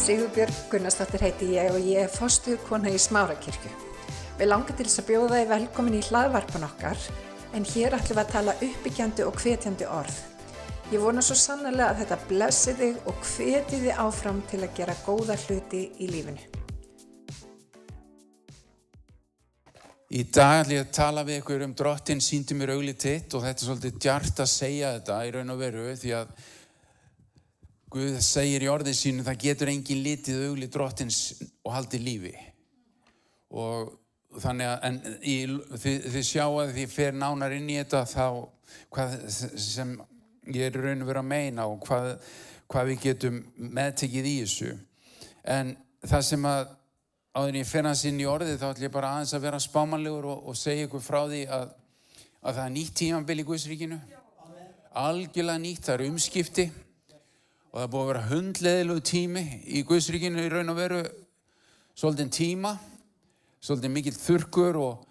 Sigurbjörg Gunnarsdóttir heiti ég og ég er fostuð kona í Smárakirkju. Við langar til þess að bjóða þið velkomin í hlaðvarpan okkar en hér ætlum við að tala uppbyggjandi og hvetjandi orð. Ég vona svo sannlega að þetta blessi þig og hveti þið áfram til að gera góða hluti í lífinu. Í dag ætlum ég að tala við ykkur um drottin síndi mér auglið titt og þetta er svolítið djart að segja þetta í raun og veru því að Guð segir í orðin sínu það getur engin litið auglið drottins og haldið lífi. Og þannig að í, þið, þið sjá að því fer nánar inn í þetta þá sem ég er raun og veru að meina og hvað, hvað við getum meðtekið í þessu. En það sem að áður ég fer hans inn í orðið þá ætlum ég bara aðeins að vera spámanlegur og, og segja ykkur frá því að, að það er nýtt tímanbili í Guðsríkinu algjörlega nýtt, það eru umskipti og það búið að vera hundleðilegu tími í Guðsríkinu í raun og veru. Svolítið tíma svolítið mikill þurkur og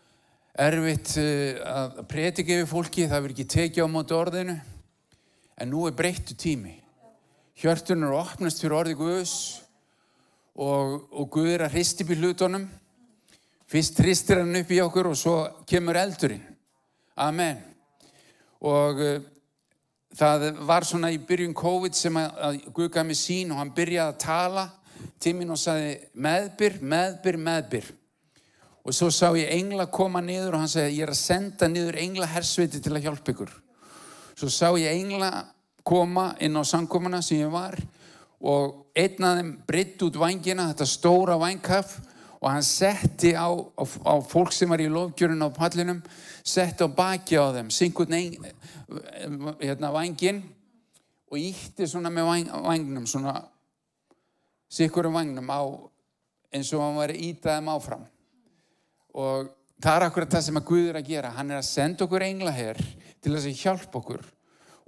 erfitt eh, að pretika yfir fólki. Það verður ekki tekið á móti orðinu. En nú er breyttu tími. Hjörtunur opnast fyrir orði Guðs og, og Guð er að hristi upp í hlutunum. Fyrst hristir hann upp í okkur og svo kemur eldurinn. Amen. Og uh, það var svona í byrjun COVID sem að, að Guð gaf mig sín og hann byrjaði að tala til mín og sagði meðbyr, meðbyr, meðbyr. Og svo sá ég engla koma niður og hann sagði ég er að senda niður engla hersveiti til að hjálpa ykkur. Svo sá ég engla koma inn á samkomuna sem ég var og einn af þeim britt út vangina, þetta stóra vangkaf og hann setti á, á, á fólk sem var í lofgjörun á pallinum setti á baki á þeim syngut hérna, vangin og ítti svona með vang, vangnum svona sikkurum vagnum á eins og hann var að íta þeim áfram. Og það er akkurat það sem að Guð er að gera. Hann er að senda okkur engla hér til þess að hjálpa okkur.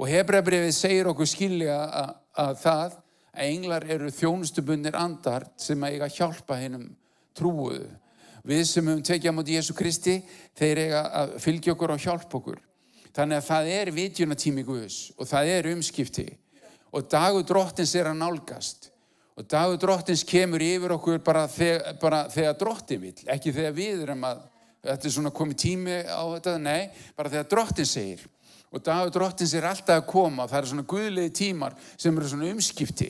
Og Hebreabrifið segir okkur skilja að, að það að englar eru þjónustubundir andar sem að eiga að hjálpa hennum trúuðu. Við sem höfum tekið á móti Jésu Kristi, þeir eiga að fylgja okkur og hjálpa okkur. Þannig að það er vitjunatími Guðs og það er umskipti og dagur drottins er að nálgast og dagur drottins kemur yfir okkur bara þegar, bara þegar drottin vil, ekki þegar við erum að, þetta er svona komið tími á þetta, nei, bara þegar drottin segir og dagur drottins er alltaf að koma. Það eru svona guðlegi tímar sem eru svona umskipti.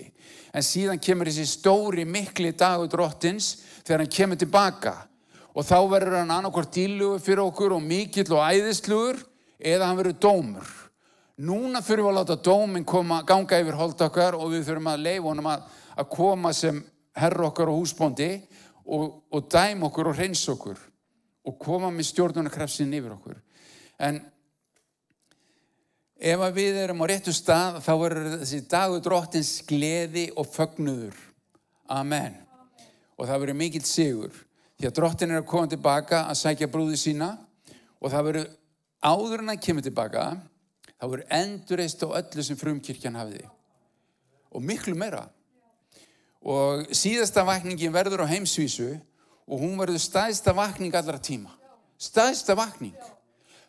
En síðan kemur þessi stóri mikli dagur drottins þegar hann kemur tilbaka. Og þá verður hann annarkort dílugur fyrir okkur og mikill og æðislugur eða hann verður dómur. Núna þurfum við að láta dóminn koma ganga yfir hold okkar og við þurfum að leifa honum að, að koma sem herr okkar og húsbóndi og, og dæm okkur og hreins okkur og koma með stjórnunarkrafsin yfir okkur. En Ef við erum á réttu stað þá verður þessi dagur drottins gleði og fögnuður. Amen. Og það verður mikill sigur. Því að drottin er að koma tilbaka að sækja brúði sína og það verður áður en að kemur tilbaka þá verður endurreist á öllu sem frumkirkjan hafiði. Og miklu meira. Og síðasta vakningin verður á heimsvísu og hún verður staðista vakning allra tíma. Staðista vakning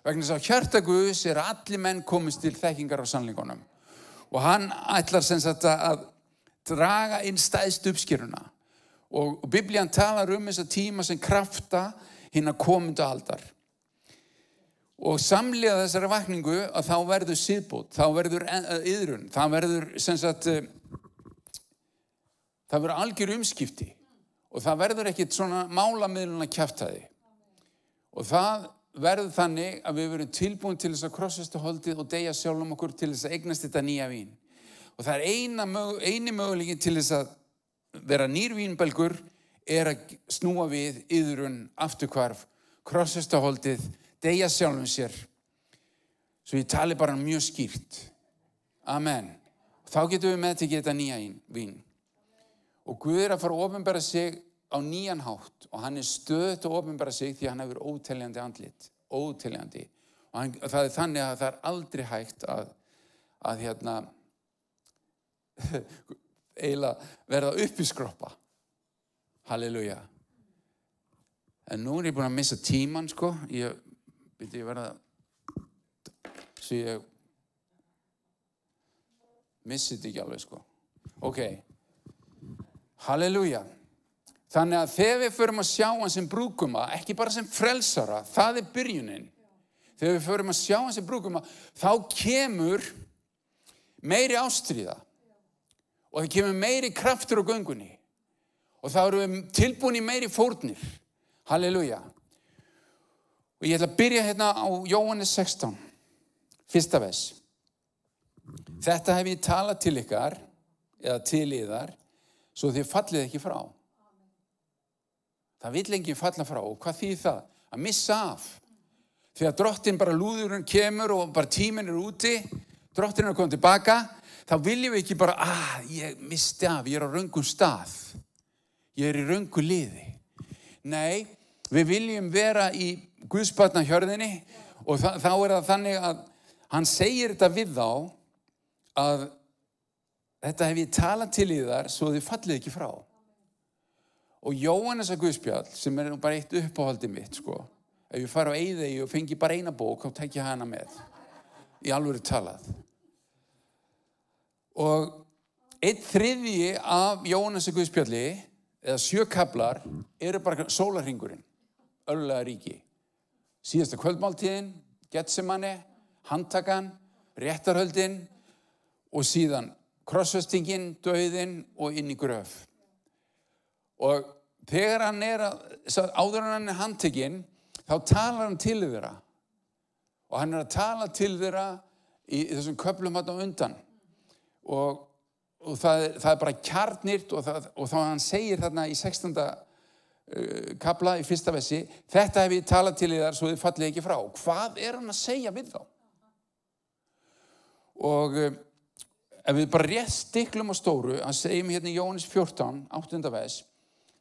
vegna þess að hjarta Guðs er að allir menn komist til þekkingar á sannleikonum og hann ætlar sem sagt að draga inn stæðst uppskýruna og biblían talar um þessa tíma sem krafta hinn að komundu aldar. Og samlega þessari vakningu að þá verður síðbútt, þá verður yðrun, þá verður sem sagt það verður algjör umskipti. Og það verður ekkit svona málamiðluna kæftæði og það verður þannig að við verum tilbúin til þess að krossast að holdið og deyja sjálfum okkur til þess að eignast þetta nýja vín. Og það er eina, eini möguleikin til þess að vera nýrvínbelgur er að snúa við yðurun afturkvarf, krossast að holdið, deyja sjálfum sér. Svo ég tali bara mjög skýrt. Amen. Og þá getum við með til að geta nýja vín. Og Guð er að fara að ofinbæra sig á nýjan hátt og hann er stöðt og ofinbæra sig því hann hefur óteljandi andlit, óteljandi. Og hann, það er þannig að það er aldrei hægt að, að hérna eiginlega verða upp í skroppa halleluja. En nú er ég búin að missa tíman sko. Ég að verða svo ég missi þetta ekki alveg sko. Ok. Halleluja. Þannig að þegar við förum að sjá hann sem brúkuma, ekki bara sem frelsara, það er byrjunin. Þegar við förum að sjá hann sem brúkuma, þá kemur meiri ástriða og það kemur meiri kraftur á göngunni og þá erum við tilbúin í meiri fórnir. Halleluja. Og ég ætla að byrja hérna á Jóhannes 16, fyrsta vers. Þetta hef ég talað til ykkar, eða til yðar, svo þið fallið ekki frá. Það vil enginn falla frá og hvað þýð það? Að missa af. Þegar drottin bara lúðurinn kemur og bara tíminn er úti, drottin er að koma tilbaka, þá viljum við ekki bara, ah, ég misti af, ég er á raungum stað. Ég er í raungu liði. Nei, við viljum vera í Guðsbatna hjörðinni og þá er það þannig að hann segir þetta við þá að þetta hef ég talað til í þar svo þið fallið ekki frá. Og Jóhannes að Guðspjall, sem er bara eitt uppáhaldi mitt, sko, ef ég fara á Eidegi og fengi bara eina bók, þá tek ég hana með. Í alvöru talað. Og einn þriðji af Jóhannes að Guðspjalli, eða sjökablar, eru bara sólarringurinn, örlega ríki. Síðasta kvöldmáltíðin, Getsemanni, handtakan, réttarhöldin og síðan krossvestingin, döiðin og inn í gröf. Og þegar hann er að, áður hann er handtekinn, þá talar hann til þeirra. Og hann er að tala til þeirra í, í þessum köplum hann á undan. Og, og það, það er bara kjarnirt og, það, og þá hann segir þarna í 16. Uh, kapla í fyrsta vessi, þetta hef ég talað til þér svo þið fallið ekki frá. Hvað er hann að segja við þá? Og uh, ef við bara rétt stiklum á stóru, hann segir mér hérna í Jónis 14, 8. vers,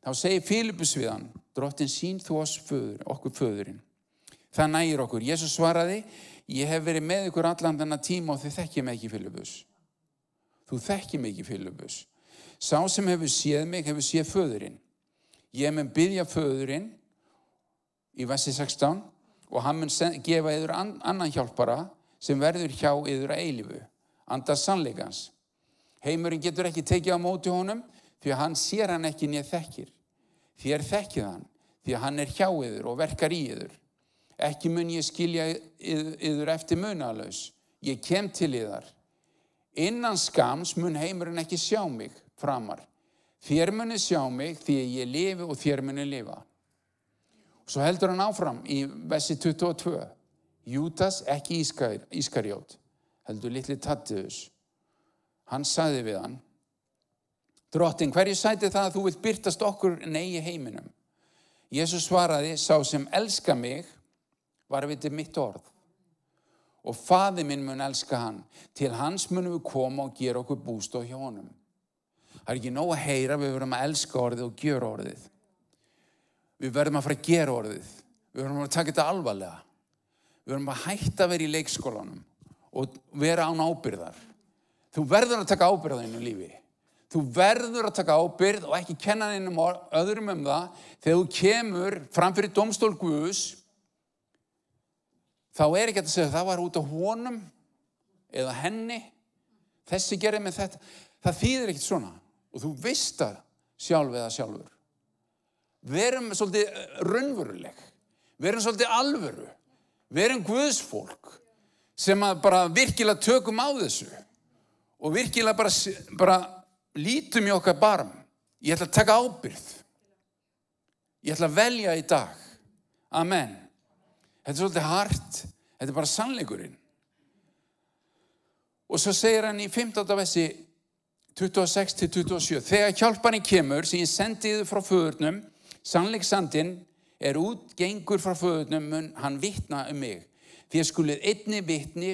þá segir Fílipus við hann, drottin sín þú föður, okkur föðurinn. Það nægir okkur. Jésús svaraði, ég hef verið með ykkur allan þennan tíma og þið þekkjum ekki Fílipus. Þú þekkjum ekki Fílipus. Sá sem hefur séð mig hefur séð föðurinn. Ég mun byggja föðurinn í versi 16 og hann mun gefa yfir annan hjálpara sem verður hjá yfir að eilifu. Andar sannleikans. Heimurinn getur ekki tekið á móti honum því að hann sér hann ekki nýja þekkir. Þér þekkið hann því að hann er hjá yður og verkar í yður. Ekki mun ég skilja yður eftir munalaus. Ég kem til yðar. Innan skams mun heimurinn ekki sjá mig framar. Þér muni sjá mig því að ég lifi og þér muni lifa. Og svo heldur hann áfram í vessi 22. Jútas ekki Ískarjót, heldur litli Tattiðus. Hann sagði við hann, Drottin, hverju sæti það að þú vilt byrtast okkur negi heiminum? Jésús svaraði, sá sem elska mig var við til mitt orð. Og faði minn mun elska hann. Til hans munum við koma og gera okkur bústóð hjá honum. Það er ekki nóg að heyra, við verðum að elska orðið og gera orðið. Við verðum að fara að gera orðið. Við verðum að taka þetta alvarlega. Við verðum að hætta að vera í leikskólanum og vera án ábyrðar. Þú verður að taka ábyrðaðinu lífi. Þú verður að taka ábyrð og ekki kenna hennum öðrum um það. Þegar þú kemur framfyrir domstól Guðus þá er ekki að segja það var út á honum eða henni. Þessi gerir með þetta. Það þýðir ekkert svona. Og þú veist það sjálf eða sjálfur. Verum svolítið raunveruleg. Verum svolítið alvöru. Verum Guðsfólk sem að bara virkilega tökum á þessu. Og virkilega bara, bara lítum í okkar barm. Ég ætla að taka ábyrð ég ætla að velja í dag. Amen. Þetta er svolítið hart. Þetta er bara sannleikurinn. Og svo segir hann í 15. vessi 26 til 27 þegar hjálparinn kemur sem ég sendiði frá föðurnum sannleiksandinn er útgengur frá föðurnum hann vittna um mig. Því að skulið einni vittni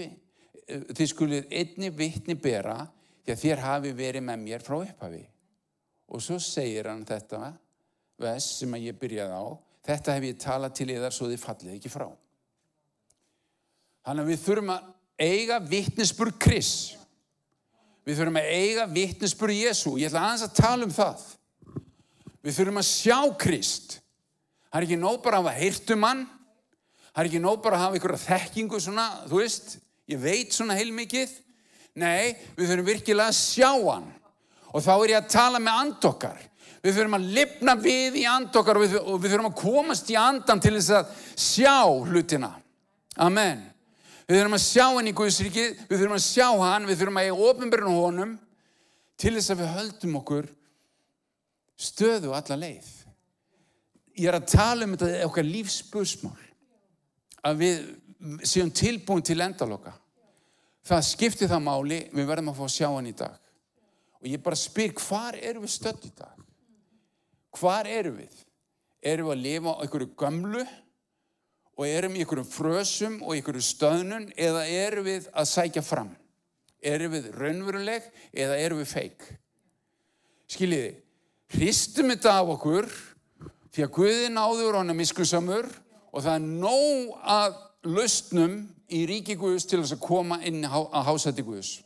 þið skulið einni vittni bera því að þér hafi verið með mér frá upphafi. Og svo segir hann þetta ves sem að ég byrjaði á, þetta hef ég talað til yðar svo þið fallið ekki frá. Þannig að við þurfum að eiga vittnesbúr Kris. Við þurfum að eiga vittnesbúr Jésu. Ég ætla aðeins að tala um það. Við þurfum að sjá Krist. Það er ekki nóg bara að hafa heyrtum hann. Það er ekki nóg bara að hafa ykkur þekkingu svona, þú veist, ég veit svona heilmikið. Nei, við þurfum virkilega að sjá hann. Og þá er ég að tala með andokkar. Við þurfum að lifna við í and okkar og við, og við þurfum að komast í andan til þess að sjá hlutina. Amen. Við þurfum að sjá henni í Guðsriki, við þurfum að sjá hann, við þurfum að eiga ofinbjörn honum til þess að við höldum okkur stöðu alla leið. Ég er að tala um þetta okkar lífsbursmál. Að við séum tilbúin til endaloka. Það skiptir það máli, við verðum að fá að sjá hann í dag. Og ég bara spyr, hvar eru við stödd í dag? Hvar eru við? Erum við að lifa á einhverju gömlu og erum í einhverjum frösum og einhverju stöðnun eða erum við að sækja fram? Erum við raunveruleg eða erum við feik? Skiljiði, hristum þetta af okkur því að Guðin áður hann er miskusamur og það er nóg að lausnum í ríki Guðs til þess að koma inn á hásætti Guðs.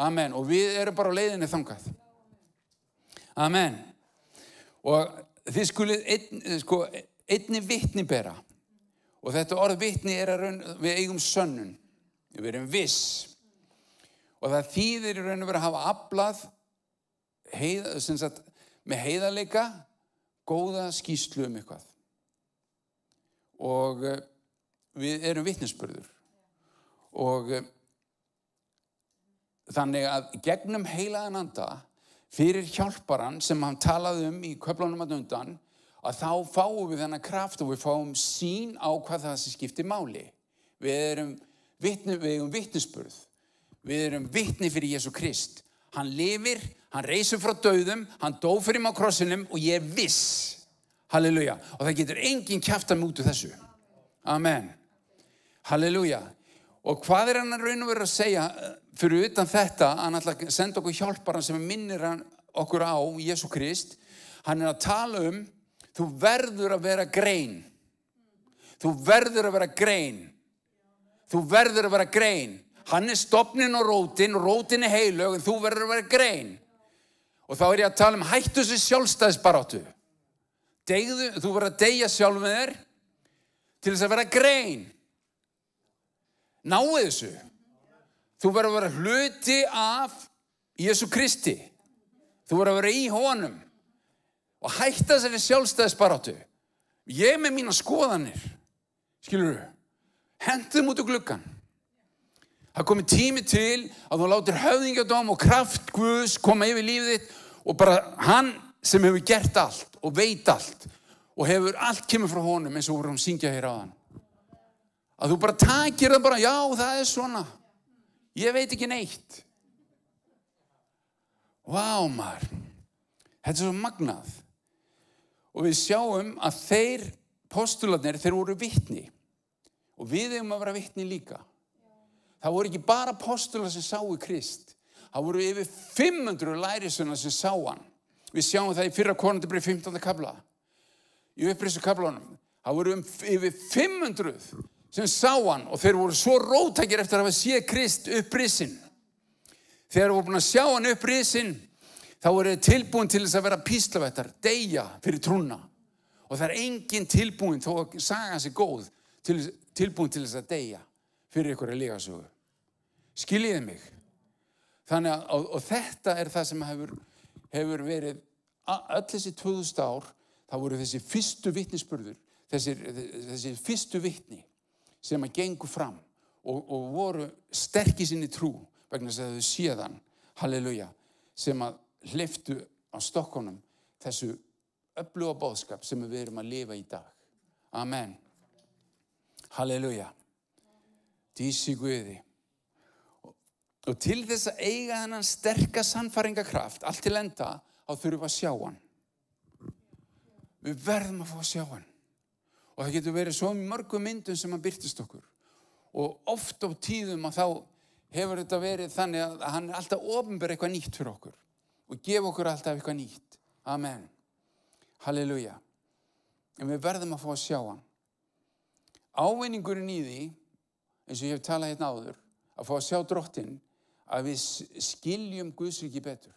Amen. Og við erum bara á leiðinni þangað. Amen. Og þið skulið ein, sko, einni vittni bera. Og þetta orð vittni er að raun, við eigum sönnun. Við erum viss. Og það þýðir í raun og verið að hafa aflað heið, sagt, með heiðarleika góða skýslu um eitthvað. Og eh, við erum vittnesbörður. Og eh, þannig að gegnum heilaðan anda fyrir hjálparan sem hann talaði um í köflunum að undan að þá fáum við þennan kraft og við fáum sín á hvað það sem skiptir máli. Við erum vitni, við erum vittnesbörð. Við erum vittni fyrir Jésu Krist. Hann lifir, hann reysur frá döðum, hann dó fyrir mig á krossinum og ég viss. Halleluja. Og það getur enginn kæft að mútu þessu. Amen. Halleluja. Og hvað er hann að raun og vera að segja fyrir utan þetta, hann ætla að senda okkur hjálparan sem minnir okkur á Jésu Krist, hann er að tala um þú verður að vera grein. Þú verður að vera grein. Þú verður að vera grein. Hann er stopnin og rótin rótin er heilög en þú verður að vera grein. Og þá er ég að tala um hættu þessi sjálfstæðisbaráttu. Degðu, þú verður að deyja sjálf með þér til þess að vera grein náðu þessu Þú verður að vera hluti af Jésu Kristi. Þú verður að vera í honum og hætta þessari sjálfstæðisbaráttu. Ég með mína skoðanir, skilur þú, hendum út úr gluggan. Það komi tími til að þú látir höfðingjadóm og kraft Guðs koma yfir lífið þitt og bara hann sem hefur gert allt og veit allt og hefur allt kemur frá honum eins og vorum syngja hér á hann. Að þú bara takir það bara, já það er svona. Ég veit ekki neitt. Vá maður, þetta er svo magnað. Og við sjáum að þeir postularnir, þeir voru vittni. Og við hefum að vera vittni líka. Það voru ekki bara postular sem sáu Krist. Það voru yfir 500 lærisuna sem sá hann. Við sjáum það í fyrra konundabrið 15. kabla. Í upprisu kablanum. Það voru um yfir 500 sem sá hann og þeir voru svo rótækir eftir að hafa séð Krist upprisinn. Þegar voru búin að sjá hann upprisinn þá voru þeir tilbúin til þess að vera píslavættar, deyja fyrir trúna. Og það er engin tilbúin þó að saga er góð til, tilbúin til þess að deyja fyrir ykkur að liga svo. Skiljiði mig. Þannig að og þetta er það sem hefur, hefur verið öll þessi 2000 ár, það voru þessi fyrstu vittnisspörður, þessi, þessi fyrstu vittni sem að gengu fram og, og voru sterk í sinni trú vegna þess að þau séðan, halleluja, sem að hliftu á stokkonum þessu öfluga bóðskap sem við erum að lifa í dag. Amen. Halleluja. Dísi Guði. Og, til þess að eiga þennan sterka sannfaringakraft, allt til enda, þá þurfum við að sjá hann. Við verðum að fá að sjá hann og það getur verið svo mörgum myndum sem hann byrtist okkur. Og oft á tíðum að þá hefur þetta verið þannig að hann er alltaf ofinbæri eitthvað nýtt fyrir okkur. Og gefa okkur alltaf eitthvað nýtt. Amen. Halleluja. En við verðum að fá að sjá hann. Ávinningurinn í því eins og ég hef talað hérna áður að fá að sjá drottin að við skiljum Guðsriki betur.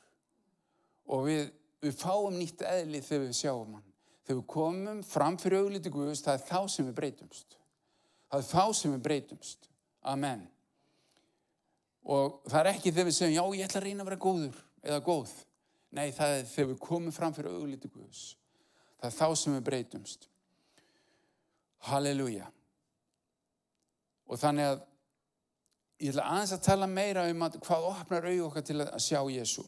Og við, við fáum nýtt eðli þegar við sjáum hann þegar við komum fram fyrir augliti Guðs, það er þá sem við breytumst. Það er þá sem við breytumst. Amen. Og það er ekki þegar við segjum, já, ég ætla að reyna að vera góður eða góð. Nei, það er þegar við komum fram fyrir augliti Guðs. Það er þá sem við breytumst. Halleluja. Og þannig að ég ætla aðeins að tala meira um að hvað opnar auð okkar til að sjá Jésu.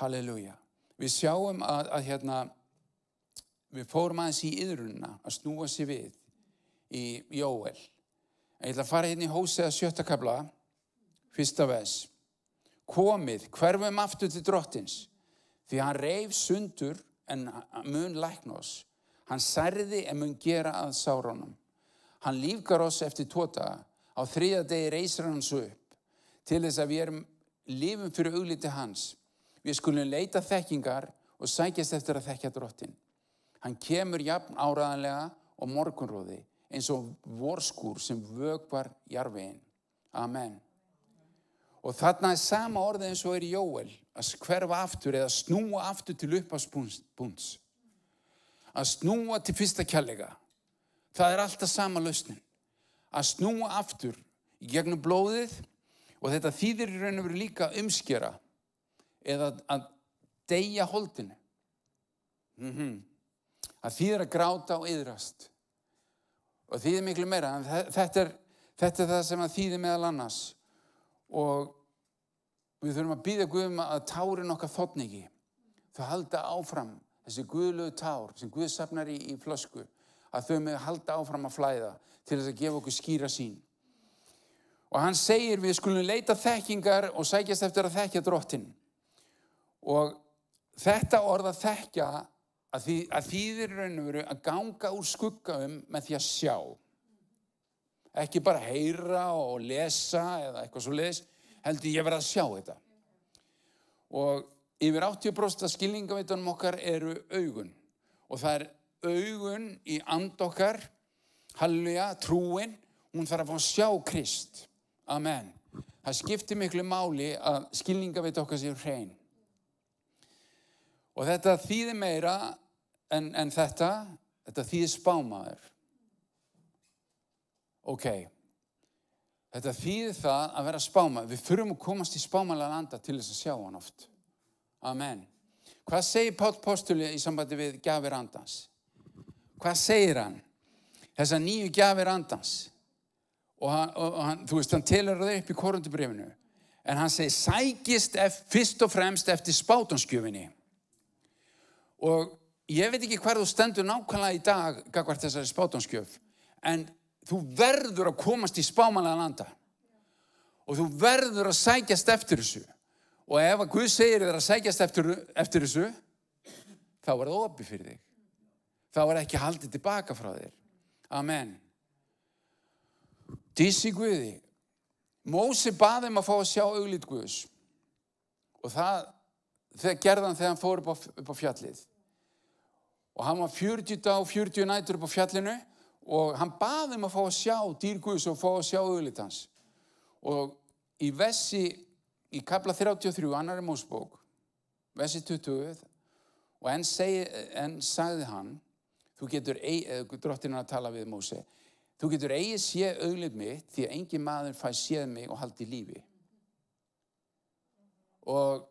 Halleluja. Við sjáum að, að hérna, við fórum aðeins í yðrunna að snúa sér við í Jóel. Ég ætla að fara hérna í hósið að sjötta kabla, fyrsta ves. Komið, hverfum aftur til drottins, því hann reif sundur en mun lækna oss. Hann særði en mun gera að sárónum. Hann lífgar oss eftir tóta, á þriða degi reysir hans upp, til þess að við erum lífum fyrir augliti hans. Við skulum leita þekkingar og sækjast eftir að þekkja drottin. Hann kemur jafn áraðanlega og morgunróði eins og vorskur sem vögvar jarfiðin. Amen. Og þarna er sama orðið eins og er í Jóel, að hverfa aftur eða snúa aftur til uppháspunns. Að snúa til fyrsta kjallega. Það er alltaf sama lausnin. Að snúa aftur í gegnum blóðið og þetta þýðir í raun og veru líka umskjera eða að deyja holdinu. Mm -hmm. Það þýðir að gráta og yðrast. Og þýðir miklu meira. Þetta er, þetta er það sem að þýðir meðal annars. Og við þurfum að býða Guðum að tárin okkar þotningi. Það halda áfram þessi Guðlögu tár sem Guð sapnar í, í flösku. Að þau með halda áfram að flæða til þess að gefa okkur skýra sín. Og hann segir við skulum leita þekkingar og sækjast eftir að þekkja drottin. Og þetta orð að þekkja að, því, að þýðir raun og veru að ganga úr skuggaum með því að sjá. Ekki bara heyra og lesa eða eitthvað svo leiðis, heldur ég verið að sjá þetta. Og yfir 80% af skilningaveitunum okkar eru augun. Og það er augun í and okkar, halluja, trúin, hún þarf að fá að sjá Krist. Amen. Það skiptir miklu máli að skilningaveit okkar séu hrein. Og þetta þýðir meira en, en þetta, þetta þýðir spámaður. Ok, þetta þýðir það að vera spámaður. Við þurfum að komast í spámalega landa til þess að sjá hann oft. Amen. Hvað segir Pál Postuli í sambandi við gafir andans? Hvað segir hann? Þessar nýju gafir andans. Og, hann, og hann, þú veist, hann telur það upp í korundubrifinu. En hann segir, sækist fyrst og fremst eftir spátanskjöfinni. Og ég veit ekki hvað þú stendur nákvæmlega í dag gagvart þessari spátanskjöf, en þú verður að komast í spámanlega landa. Og þú verður að sækjast eftir þessu. Og ef að Guð segir þér að sækjast eftir, eftir þessu, þá er það opið fyrir þig. Þá er ekki haldið tilbaka frá þér. Amen. Dísi Guði. Mósi baði um að fá að sjá auglít Guðs. Og það gerðan þegar hann fór upp á, upp á fjallið. Og hann var 40 dag og 40 nætur upp á fjallinu og hann baði um að fá að sjá dýr Guðs og fá að sjá auglít hans. Og í vessi, í kapla 33, annar er mósbók, vessi 20, og enn, enn sagði hann, þú getur, drottin að tala við Mósi, þú getur eigi sé auglít mitt því að engin maður fæ séð mig og haldi lífi. Og,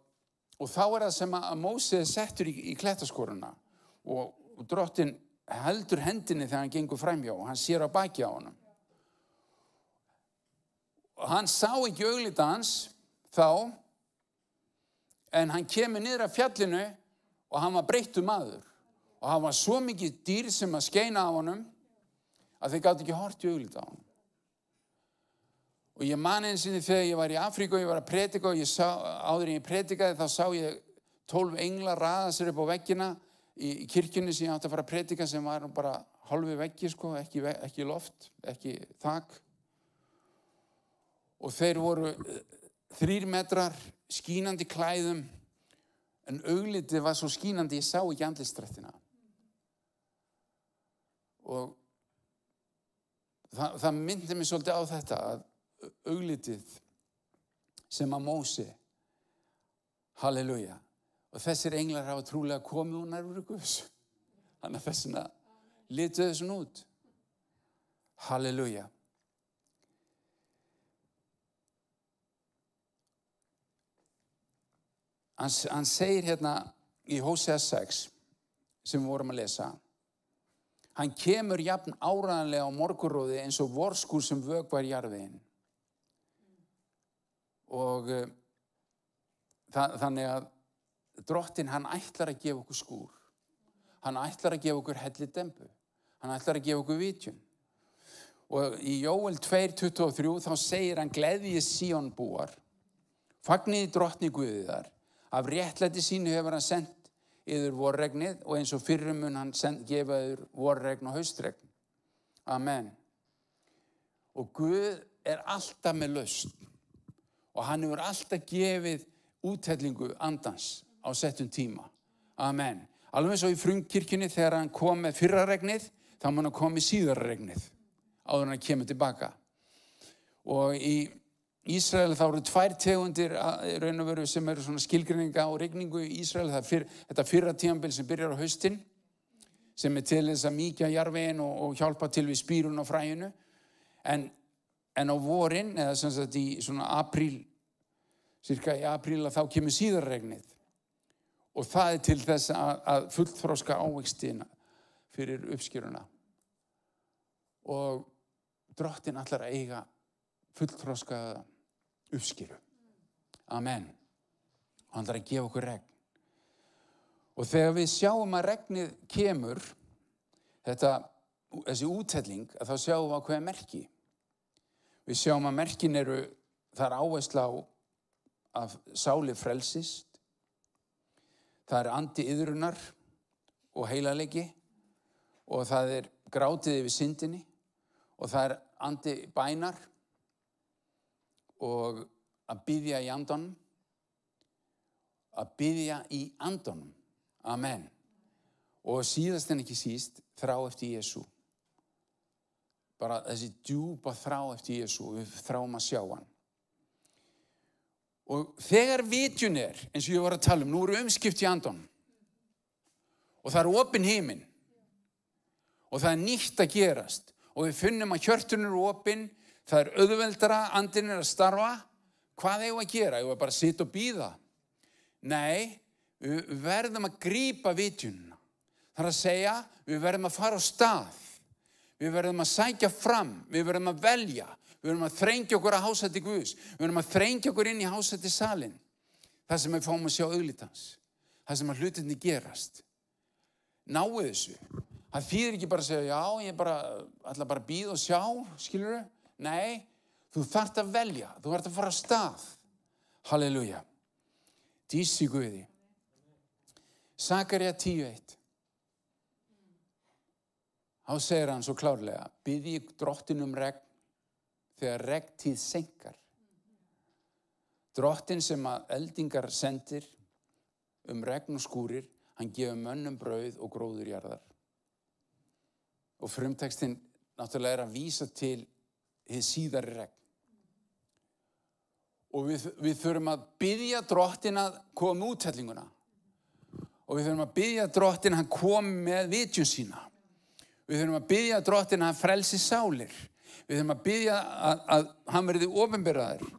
og þá er það sem að Mósi settur í, í klettaskoruna og, drottin heldur hendinni þegar hann gengur fræmjá og hann sér á baki á hann. Og hann sá ekki auglita hans þá en hann kemur niður af fjallinu og hann var breyttu maður og hann var svo mikið dýr sem að skeina á honum að þeir gátt ekki hort í auglita á hann. Og ég man einsinni þegar ég var í Afríku og ég var að predika og sá, áður en ég predikaði þá sá ég tólf engla raða sér upp á veggina í, kirkjunni sem ég átti að fara að predika sem var bara halvi veggi sko, ekki, ekki loft, ekki þak. Og þeir voru þrýr metrar, skínandi klæðum, en auglitið var svo skínandi, ég sá ekki andlistrættina. Og það, það myndi mér svolítið á þetta að auglitið sem að Mósi, halleluja, og þessir englar hafa trúlega komið úr nærvöru Guðs. Þannig að þessina litu þessun út. Halleluja. hann, hann segir hérna í Hosea 6 sem við vorum að lesa hann kemur jafn áraðanlega á morguróði eins og vorskur sem vögvar jarðin og uh, þannig að drottin hann ætlar að gefa okkur skúr. Hann ætlar að gefa okkur helli dembu hann ætlar að gefa okkur vitjun. Og í Jóel 2.23 þá segir hann gleðið síonbúar fagniði drottni Guðiðar af réttlæti sínu hefur hann sendt yfir vorregnið og eins og fyrrum mun hann gefa yfir vorregn og haustregn. Amen. Og Guð er alltaf með lausn. Og hann hefur alltaf gefið úthellingu andans á settum tíma. Amen. Alveg og í frumkirkjunni þegar hann kom með fyrra regnið þá mun hann komið síðara regnið áður hann kemur tilbaka. Og í Ísrael þá eru tvær tegundir að- raun og veru sem eru svona skilgrinninga og regningu í Ísrael. Fyr, þetta fyrra tíambil sem byrjar á haustin sem er til þess að mýkja jarvegin og, og hjálpa til við spýrun á fræinu. En, en á vorin eða sem sagt í svona apríl cirka í apríl að þá kemur síðarregnið og það er til þess að, að fullþróska ávextina fyrir uppskýruna og drottin allar að eiga fullþróska uppskýru Amen. Og hann ætlar að gefa okkur regn. Og þegar við sjáum að regnið kemur þetta, þessi úthelling að þá sjáum við hvað er merki. Við sjáum að merkin eru það er áhersla á að sáli frelsist það er andi yðrunar og heilalegi og það er grátið yfir syndinni og það er andi bænar og að byðja í andanum að byðja í andanum Amen. Og síðast en ekki síst þrá eftir Jésu bara þessi djúpa þrá eftir Jésu við þráum að sjá hann og þegar vitjun er eins og ég var að tala um, nú eru umskipt í andanum. Og það er opin heiminn og það er nýtt að gerast. Og við finnum að hjörtun eru opin það er auðveldara, andin er að starfa. Hvað við að gera? Eigum við bara að sitja og býða? Nei, við verðum að grípa vitjunna það er að segja, við verðum að fara á stað. Við verðum að sækja fram. Við verðum að velja við verðum að þrengja okkur að hásætti Guðs. Við verðum að þrengja okkur inn í hásætti salin það sem við fáum að sjá auglítans það sem að hlutinni gerast. Náu þessu. Það þýðir ekki bara að segja já, ég bara ætla bara að býða og sjá skilur þau? Nei, þú þarft að velja. Þú þarft að fara á stað. Halleluja. Dísi Guði. Sakarja 10.1 Þá segir hann svo klárlega Byði drottin um regn þegar regntíð senkar Drottin sem að eldingar sendir um regn og skúrir hann gefur mönnum brauð og gróður jarðar. Og frumtekstinn náttúrulega er að vísa til hið síðari regn. Og við, við þurfum að byggja drottin að koma með úthellinguna og við þurfum að byggja drottin að hann komi með vitjun sína. Við þurfum að byggja drottin að hann frelsi sálir við þurfum að byggja að, að hann verði ofinbyrðaður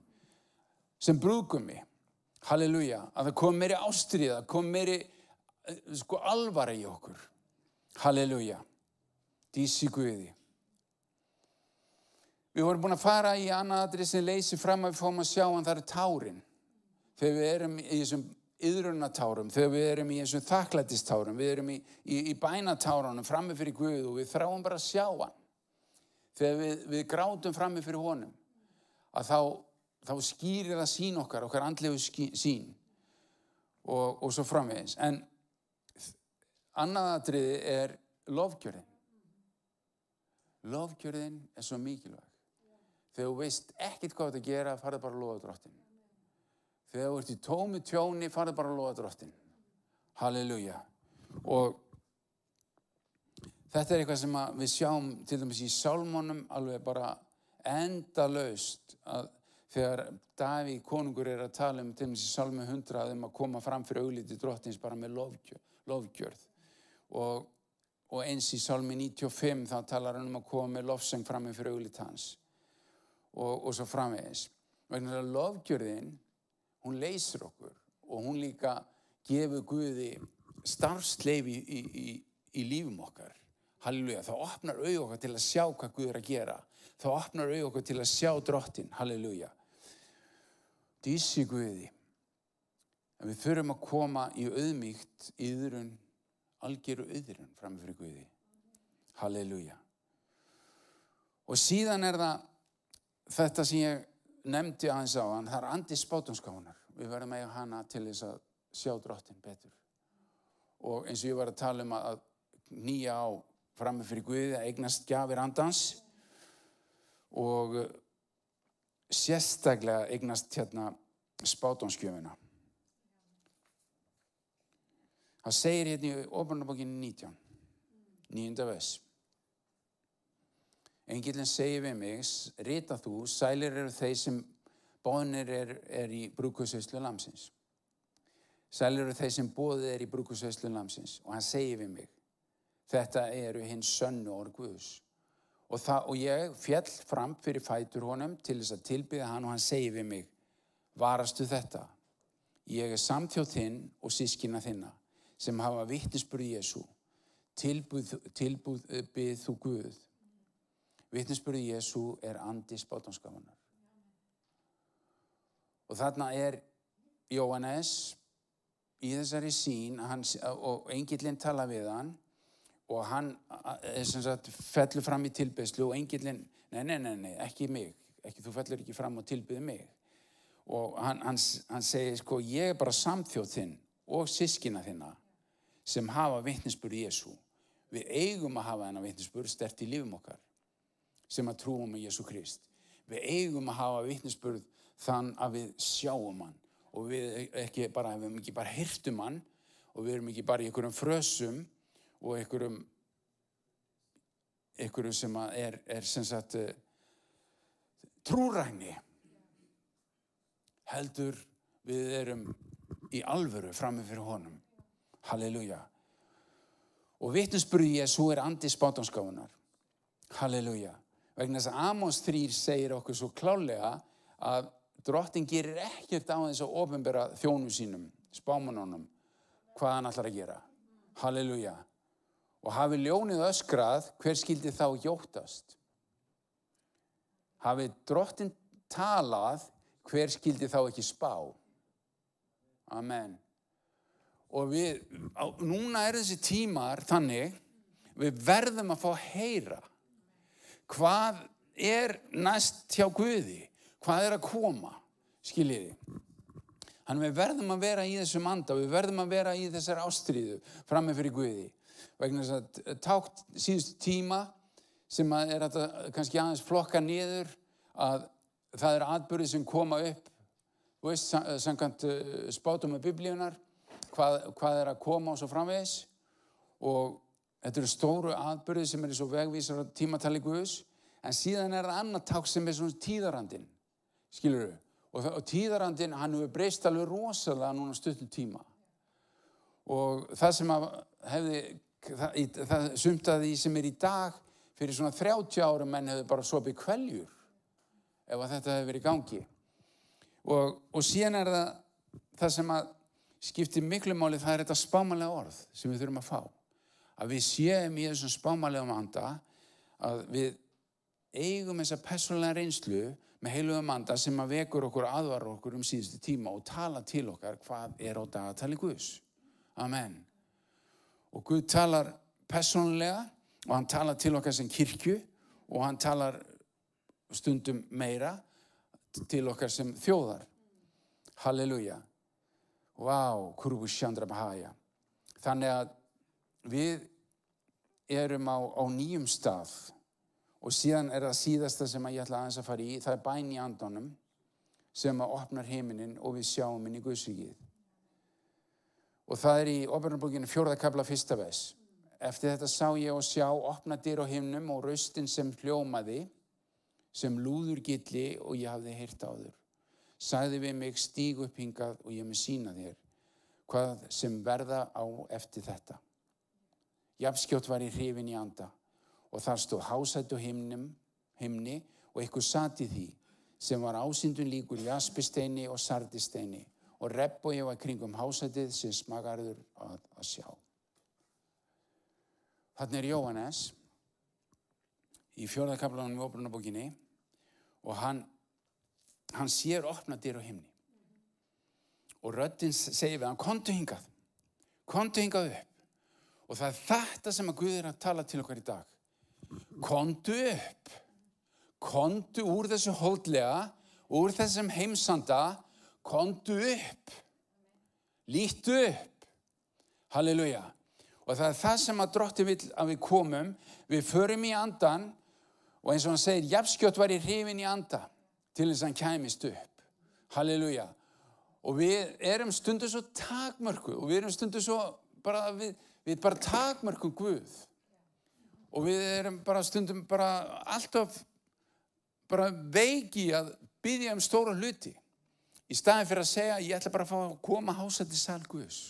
sem brúðgumi halleluja, að það kom meiri ástriða kom meiri eh, sko alvara í okkur. Halleluja. Dísi Guði. Við vorum búin að fara í annað aðrið sem leysi fram að við fáum að sjá hann það er tárin. Þegar við erum í þessum yðrunatárum, þegar við erum í þessum þakklættistárum, við erum í, í, í bænatárunum frammi fyrir Guð og við þráum bara að sjá hann. Þegar við, við grátum frammi fyrir honum, að þá, þá skýrir það sín okkar, okkar andlegu sín og, og svo framvegis. En annað aðriði er lofgjörðin. Lofgjörðin er svo mikilvæg. Þegar þú veist ekkert hvað þetta gera, farðu bara að lofa drottin. Þegar þú ert í tómi tjóni, farðu bara að lofa drottin. Halleluja. Og þetta er eitthvað sem að við sjáum til dæmis í sálmónum alveg bara endalaust að þegar Daví konungur er að tala um til dæmis í sálmi 100 um að koma fram fyrir augliti drottins bara með lofgjörð. Og, og eins í sálmi 95 þá talar hann um að koma með lofseng fram með fyrir augliti hans og, og svo framvegis. Vegna að lofgjörðin, hún leysir okkur og hún líka gefur Guði starfsleifi í, í, í, í lífum okkar. Halleluja, það opnar auð okkar til að sjá hvað Guð er að gera. Það opnar auð okkar til að sjá drottin. Halleluja. Dísi Guði. En við þurfum að koma í auðmíkt yðrun, algjöru yðrun framfyrir Guði. Halleluja. Og síðan er það þetta sem ég nefndi aðeins á hann, það er andi spátumskáðunar. Við verðum að hana til þess að sjá drottin betur. Og eins og ég var að tala um að nýja á frammi fyrir Guði að eignast gjafir andans og eh, sérstaklega eignast hérna spátumskjöfuna. Það segir hérna í ofurnabokinu 19, 9. vers. Engilin segir við mig, rita þú, sælir eru þeir sem bóðnir er, er í brúkusveislu lamsins. Sælir eru þeir sem bóðið er í brúkusveislu lamsins og hann segir við mig, þetta eru hins sönnu orð Guðs. Og, og ég fjall fram fyrir fætur honum til þess að tilbyggja hann og hann segir við mig, varastu þetta? Ég er samþjóð þinn og sískina þinna sem hafa vittnesbúrið Jésu. Tilbúð, tilbúð byggð þú Guð Vittnesbyrði Jésu er andi spátanskafunar. Og þarna er Jóhannes í þessari sín hann, og engillin tala við hann og hann sagt, fellur fram í tilbyðslu og engillin, nei, nei, nei, nei, ekki mig, ekki, þú fellur ekki fram og tilbyði mig. Og hann, hann, hann segir, sko, ég er bara samþjóð þinn og sískina þinna sem hafa vittnesbyrði Jésu. Við eigum að hafa þennan vittnesbyrð stert í lífum okkar sem að trúum að Jésu Krist. Við eigum að hafa vittnesbörð þann að við sjáum hann og við ekki bara, við erum ekki bara hirtum hann og við erum ekki bara í einhverjum frösum og einhverjum einhverjum sem er, er sem sagt uh, trúræni heldur við erum í alvöru framið fyrir honum halleluja og vittnesbörði Jésu er andi spátanskáðunar halleluja vegna þess að Amos 3 segir okkur svo klálega að drottin gerir ekkert á þess að ofinbera þjónum sínum, spámanunum, hvað hann ætlar að gera. Halleluja. Og hafi ljónið öskrað, hver skildi þá hjóttast? Hafi drottin talað, hver skildi þá ekki spá? Amen. Og við, á, núna er þessi tímar þannig, við verðum að fá að heyra hvað er næst hjá Guði, hvað er að koma, skiljiði. Þannig við verðum að vera í þessum anda, við verðum að vera í þessar ástriðu frammeð fyrir Guði. Vegna þess að tákt síðustu tíma sem að er að kannski aðeins flokka niður að það er atbyrðið sem koma upp, þú veist, samkvæmt uh, spátum með biblíunar, hvað, hvað er að koma og svo framvegis og Þetta eru stóru atbyrði sem eru svo vegvísar tímatali Guðs en síðan er það annar ták sem er svona tíðarandin, skilur þau? Og, og tíðarandin, hann hefur breyst alveg rosalega núna stuttum tíma. Og það sem hefði, það, það sumtaði sem er í dag, fyrir svona 30 ára menn hefur bara sopið kveljur ef að þetta hefur verið gangi. Og, og síðan er það, það sem að skiptir miklu máli, það er þetta spámanlega orð sem við þurfum að fá að við séum í þessum spámalegum anda að við eigum þessa personlega reynslu með heilugum anda sem að vekur okkur aðvar okkur um síðustu tíma og tala til okkar hvað er á dagatali Guðs. Amen. Og Guð talar personlega og hann talar til okkar sem kirkju og hann talar stundum meira til okkar sem þjóðar. Halleluja. Vá, wow, kurvu shandra bahaya. Þannig að við erum á, á nýjum stað og síðan er það síðasta sem ég ætla aðeins að fara í, það er bæn í andunum sem að opnar heiminin og við sjáum inn í Guðsvíkið. Og það er í ofurnarbókinu fjórðakabla fyrsta vegs. Eftir þetta sá ég og sjá opna dyr á himnum og raustin sem hljómaði, sem lúður gilli og ég hafði heyrt á þur. Sæði við mig stíg upp hingað og ég með sína þér hvað sem verða á eftir þetta. Jafnskjótt var ég hrifin í anda og þar stóð hásættu himnum, himni og satt í því sem var ásindun líkur jaspisteini og sardisteini og rebbói var kringum hásætið sem smagarður að, að sjá. Þannig er Jóhannes í fjörðakablanum í óbrunabókinni og hann, hann sér opna dyr á himni. Og röddinn segir við hann, kontu hingað, kontu hingað upp. Og það er þetta sem að Guð er að tala til okkar í dag. Kontu upp, kontu úr þessu hóldlega, úr þessum heimsanda, kontu upp, lítu upp. Halleluja. Og það er það sem að drotti vil að við komum, við förum í andan og eins og hann segir, jafnskjótt var í hrifin í anda til þess að hann kæmist upp. Halleluja. Og við erum stundu svo takmörku og við erum stundu svo bara, við, við bara takmörkum Guð. Og við erum bara stundum bara alltaf bara veiki að byggja um stóra hluti. Í staðin fyrir að segja, ég ætla bara að fá að koma að hása til sal Guðs.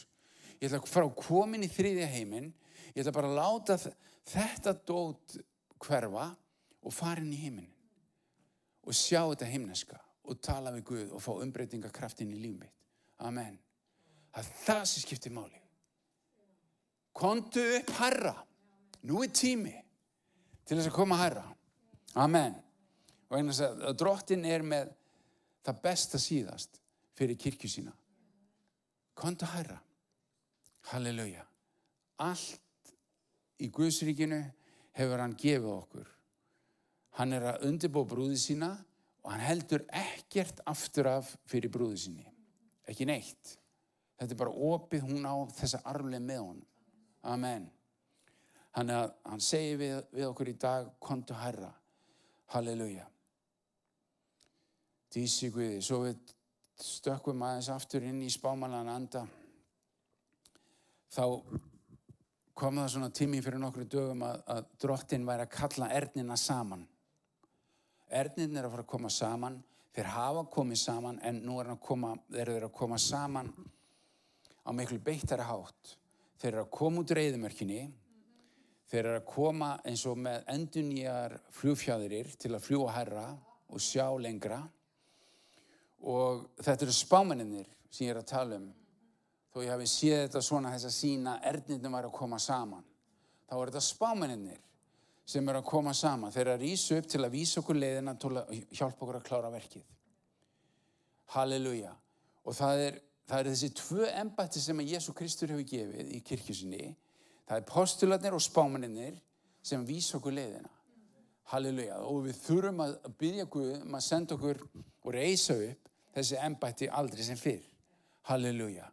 Ég ætla að fara að koma inn í þriðja heiminn. Ég ætla bara að láta þetta dót hverfa og fara inn í heiminn. Og sjá þetta heimneska og tala við Guð og fá umbreytingakraftin í líf mitt. Amen. Það er það sem skiptir máli. Kontu upp herra. Nú er tími til þess að koma herra. Amen. Og einnig að drottin er með það besta síðast fyrir kirkju sína. Kontu herra. Halleluja. Allt í Guðsríkinu hefur hann gefið okkur. Hann er að undirbú brúði sína og hann heldur ekkert aftur af fyrir brúði síni. Ekki neitt. Þetta er bara opið hún á þessa arfleg með honum. Amen. Hann, að, hann segir við, við okkur í dag, kontu herra. Halleluja. Dísi Guði. Svo við stökkum aðeins aftur inn í spámalan anda. Þá kom það svona tími fyrir nokkru dögum að, að drottin væri að kalla ernina saman. Ernin er að fara að koma saman. Þeir hafa komið saman en nú er koma, þeir eru að koma saman á miklu beittara hátt. Þeir eru að koma út reyðumörkinni. Þeir eru að koma eins og með endunýjar fljúfjæðirir til að fljúa herra og sjá lengra. Og þetta eru spámennir sem ég er að tala um. Þó ég hafi séð þetta svona þess að sína erðnindum var að koma saman. Þá er þetta spámennir sem eru að koma saman. Þeir eru að rýsa upp til að vísa okkur leiðina til að hjálpa okkur að klára verkið. Halleluja. Og það er, það er þessi tvö embætti sem að Jésu Kristur hefur gefið í kirkjusinni. Það er postularnir og spámennir sem vísa okkur leiðina. Halleluja. Og við þurfum að byrja Guð um að senda okkur og reysa upp þessi embætti aldrei sem fyrr. Halleluja.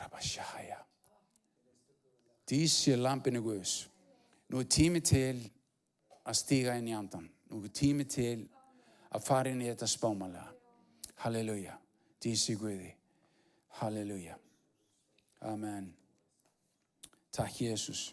Rabashaya. Dísi lampinu Guðs. Nú er tími til að stíga inn í andan. Nú er tími til að fara inn í þetta spámalega. Halleluja. Dísi Guði. Halleluja. Amen. Takk Jésús.